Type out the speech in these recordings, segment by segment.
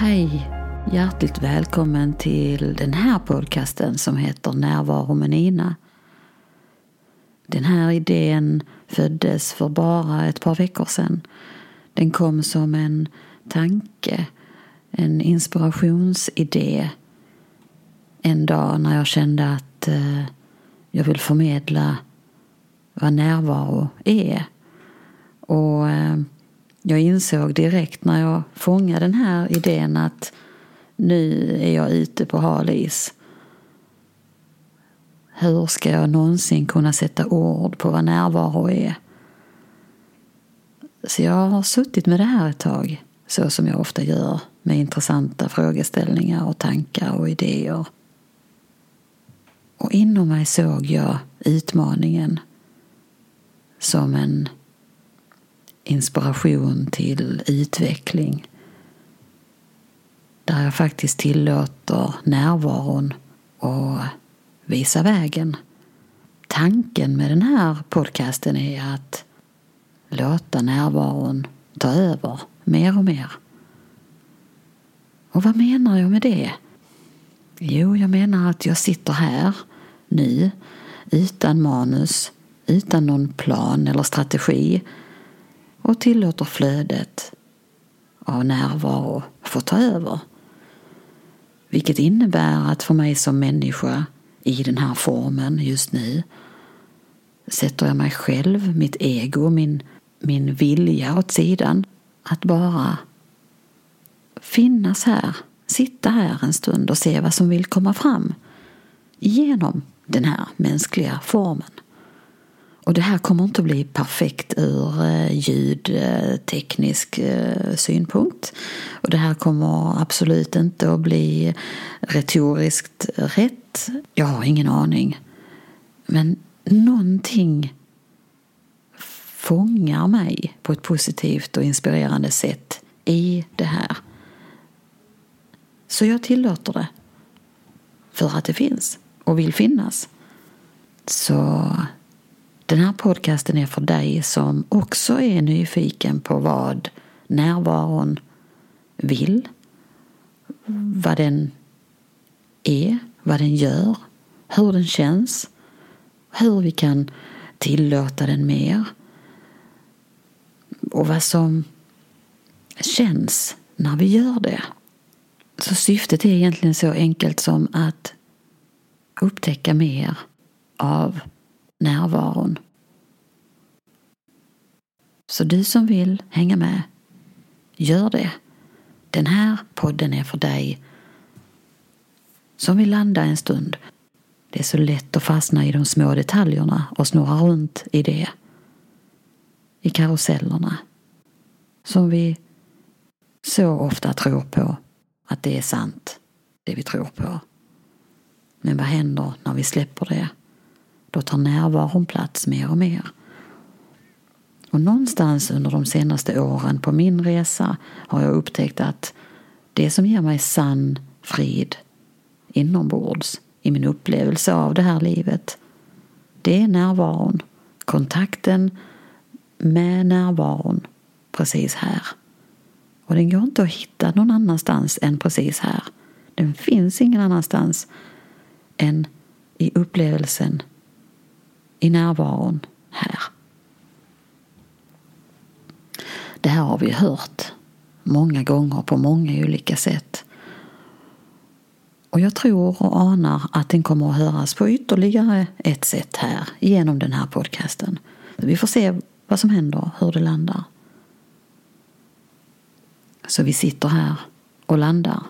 Hej! Hjärtligt välkommen till den här podcasten som heter Närvaro med Nina. Den här idén föddes för bara ett par veckor sedan. Den kom som en tanke, en inspirationsidé en dag när jag kände att eh, jag vill förmedla vad närvaro är. Och eh, jag insåg direkt när jag fångade den här idén att nu är jag ute på hal is. Hur ska jag någonsin kunna sätta ord på vad närvaro är? Så jag har suttit med det här ett tag, så som jag ofta gör med intressanta frågeställningar och tankar och idéer. Och inom mig såg jag utmaningen som en inspiration till utveckling. Där jag faktiskt tillåter närvaron och visa vägen. Tanken med den här podcasten är att låta närvaron ta över mer och mer. Och vad menar jag med det? Jo, jag menar att jag sitter här nu utan manus, utan någon plan eller strategi och tillåter flödet av närvaro få ta över. Vilket innebär att för mig som människa i den här formen just nu sätter jag mig själv, mitt ego, min, min vilja åt sidan att bara finnas här, sitta här en stund och se vad som vill komma fram genom den här mänskliga formen. Och det här kommer inte att bli perfekt ur eh, ljudteknisk eh, eh, synpunkt. Och det här kommer absolut inte att bli retoriskt rätt. Jag har ingen aning. Men någonting fångar mig på ett positivt och inspirerande sätt i det här. Så jag tillåter det. För att det finns och vill finnas. Så den här podcasten är för dig som också är nyfiken på vad närvaron vill, vad den är, vad den gör, hur den känns, hur vi kan tillåta den mer och vad som känns när vi gör det. Så syftet är egentligen så enkelt som att upptäcka mer av närvaron. Så du som vill hänga med, gör det. Den här podden är för dig som vill landa en stund. Det är så lätt att fastna i de små detaljerna och snurra runt i det. I karusellerna. Som vi så ofta tror på att det är sant, det vi tror på. Men vad händer när vi släpper det? Då tar närvaron plats mer och mer. Och någonstans under de senaste åren på min resa har jag upptäckt att det som ger mig sann frid inombords i min upplevelse av det här livet, det är närvaron. Kontakten med närvaron precis här. Och den går inte att hitta någon annanstans än precis här. Den finns ingen annanstans än i upplevelsen, i närvaron här. Det här har vi hört många gånger på många olika sätt. Och jag tror och anar att den kommer att höras på ytterligare ett sätt här genom den här podcasten. Vi får se vad som händer, hur det landar. Så vi sitter här och landar.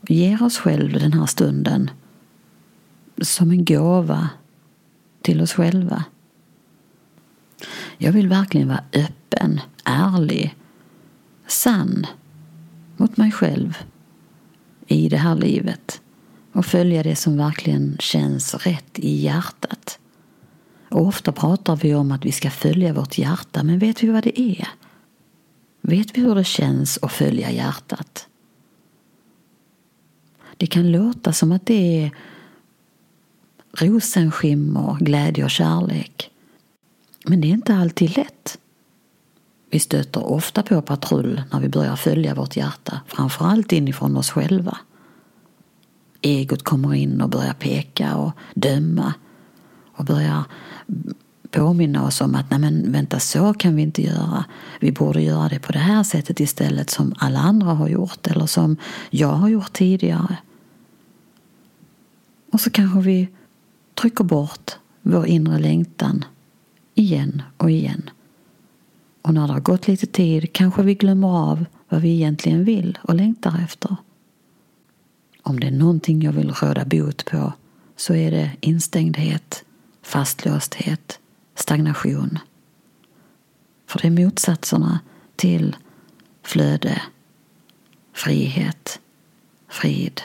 Ger oss själv den här stunden som en gåva till oss själva. Jag vill verkligen vara öppen, ärlig, sann mot mig själv i det här livet och följa det som verkligen känns rätt i hjärtat. Och ofta pratar vi om att vi ska följa vårt hjärta, men vet vi vad det är? Vet vi hur det känns att följa hjärtat? Det kan låta som att det är rosenskimmer, glädje och kärlek. Men det är inte alltid lätt. Vi stöter ofta på patrull när vi börjar följa vårt hjärta, framförallt inifrån oss själva. Egot kommer in och börjar peka och döma och börjar påminna oss om att nej men vänta så kan vi inte göra. Vi borde göra det på det här sättet istället som alla andra har gjort eller som jag har gjort tidigare. Och så kanske vi trycker bort vår inre längtan igen och igen. Och när det har gått lite tid kanske vi glömmer av vad vi egentligen vill och längtar efter. Om det är någonting jag vill råda bot på så är det instängdhet, fastlåsthet, stagnation. För det är motsatserna till flöde, frihet, frid.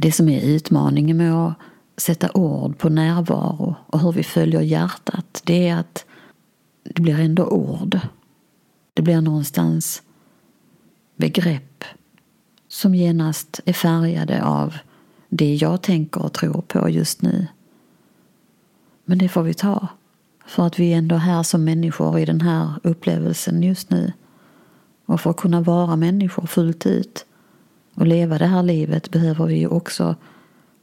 Det som är utmaningen med att sätta ord på närvaro och hur vi följer hjärtat, det är att det blir ändå ord. Det blir någonstans begrepp som genast är färgade av det jag tänker och tror på just nu. Men det får vi ta. För att vi är ändå här som människor i den här upplevelsen just nu. Och för att kunna vara människor fullt ut och leva det här livet behöver vi ju också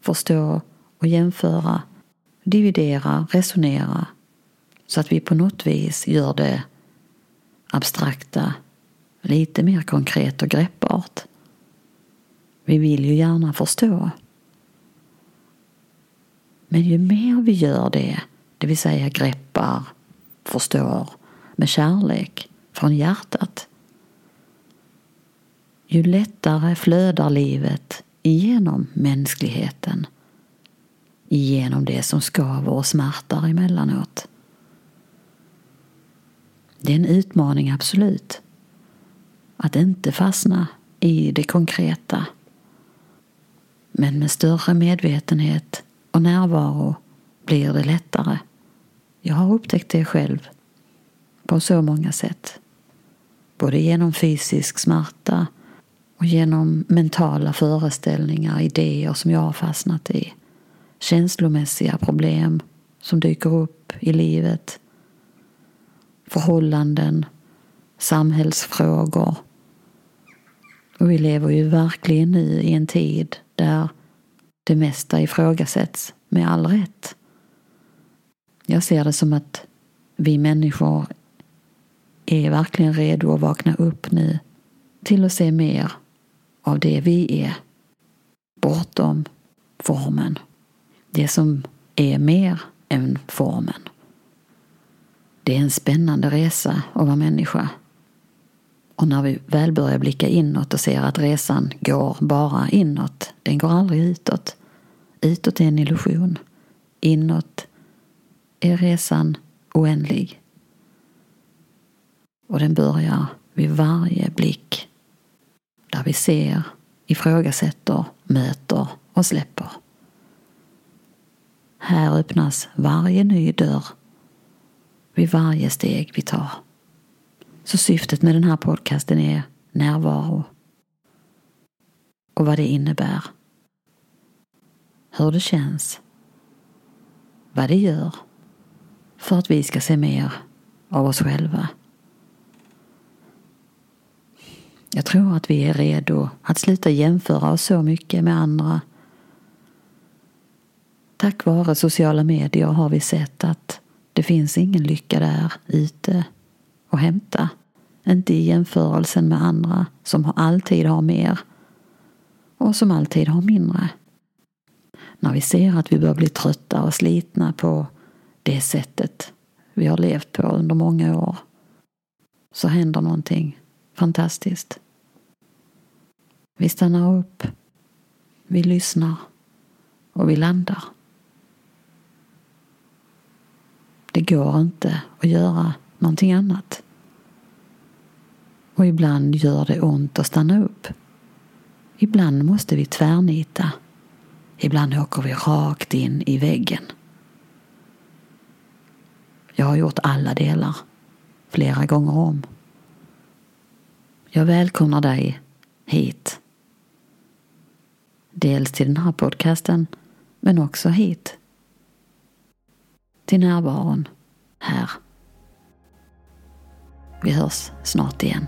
förstå och jämföra, dividera, resonera så att vi på något vis gör det abstrakta lite mer konkret och greppbart. Vi vill ju gärna förstå. Men ju mer vi gör det, det vill säga greppar, förstår med kärlek från hjärtat, ju lättare flödar livet igenom mänskligheten, igenom det som skaver och smärtar emellanåt. Det är en utmaning, absolut, att inte fastna i det konkreta. Men med större medvetenhet och närvaro blir det lättare. Jag har upptäckt det själv på så många sätt. Både genom fysisk smärta och genom mentala föreställningar, idéer som jag har fastnat i. Känslomässiga problem som dyker upp i livet. Förhållanden, samhällsfrågor. Och vi lever ju verkligen nu i en tid där det mesta ifrågasätts med all rätt. Jag ser det som att vi människor är verkligen redo att vakna upp nu till att se mer av det vi är bortom formen. Det som är mer än formen. Det är en spännande resa att vara människa. Och när vi väl börjar blicka inåt och ser att resan går bara inåt, den går aldrig utåt. Utåt är en illusion. Inåt är resan oändlig. Och den börjar vid varje blick där vi ser, ifrågasätter, möter och släpper. Här öppnas varje ny dörr vid varje steg vi tar. Så syftet med den här podcasten är närvaro och vad det innebär. Hur det känns. Vad det gör för att vi ska se mer av oss själva. Jag tror att vi är redo att sluta jämföra oss så mycket med andra. Tack vare sociala medier har vi sett att det finns ingen lycka där ute att hämta. Inte i jämförelsen med andra som alltid har mer och som alltid har mindre. När vi ser att vi börjar bli trötta och slitna på det sättet vi har levt på under många år så händer någonting fantastiskt. Vi stannar upp, vi lyssnar och vi landar. Det går inte att göra någonting annat. Och ibland gör det ont att stanna upp. Ibland måste vi tvärnita. Ibland åker vi rakt in i väggen. Jag har gjort alla delar flera gånger om. Jag välkomnar dig hit. Dels till den här podcasten, men också hit. Till närvaron här. Vi hörs snart igen.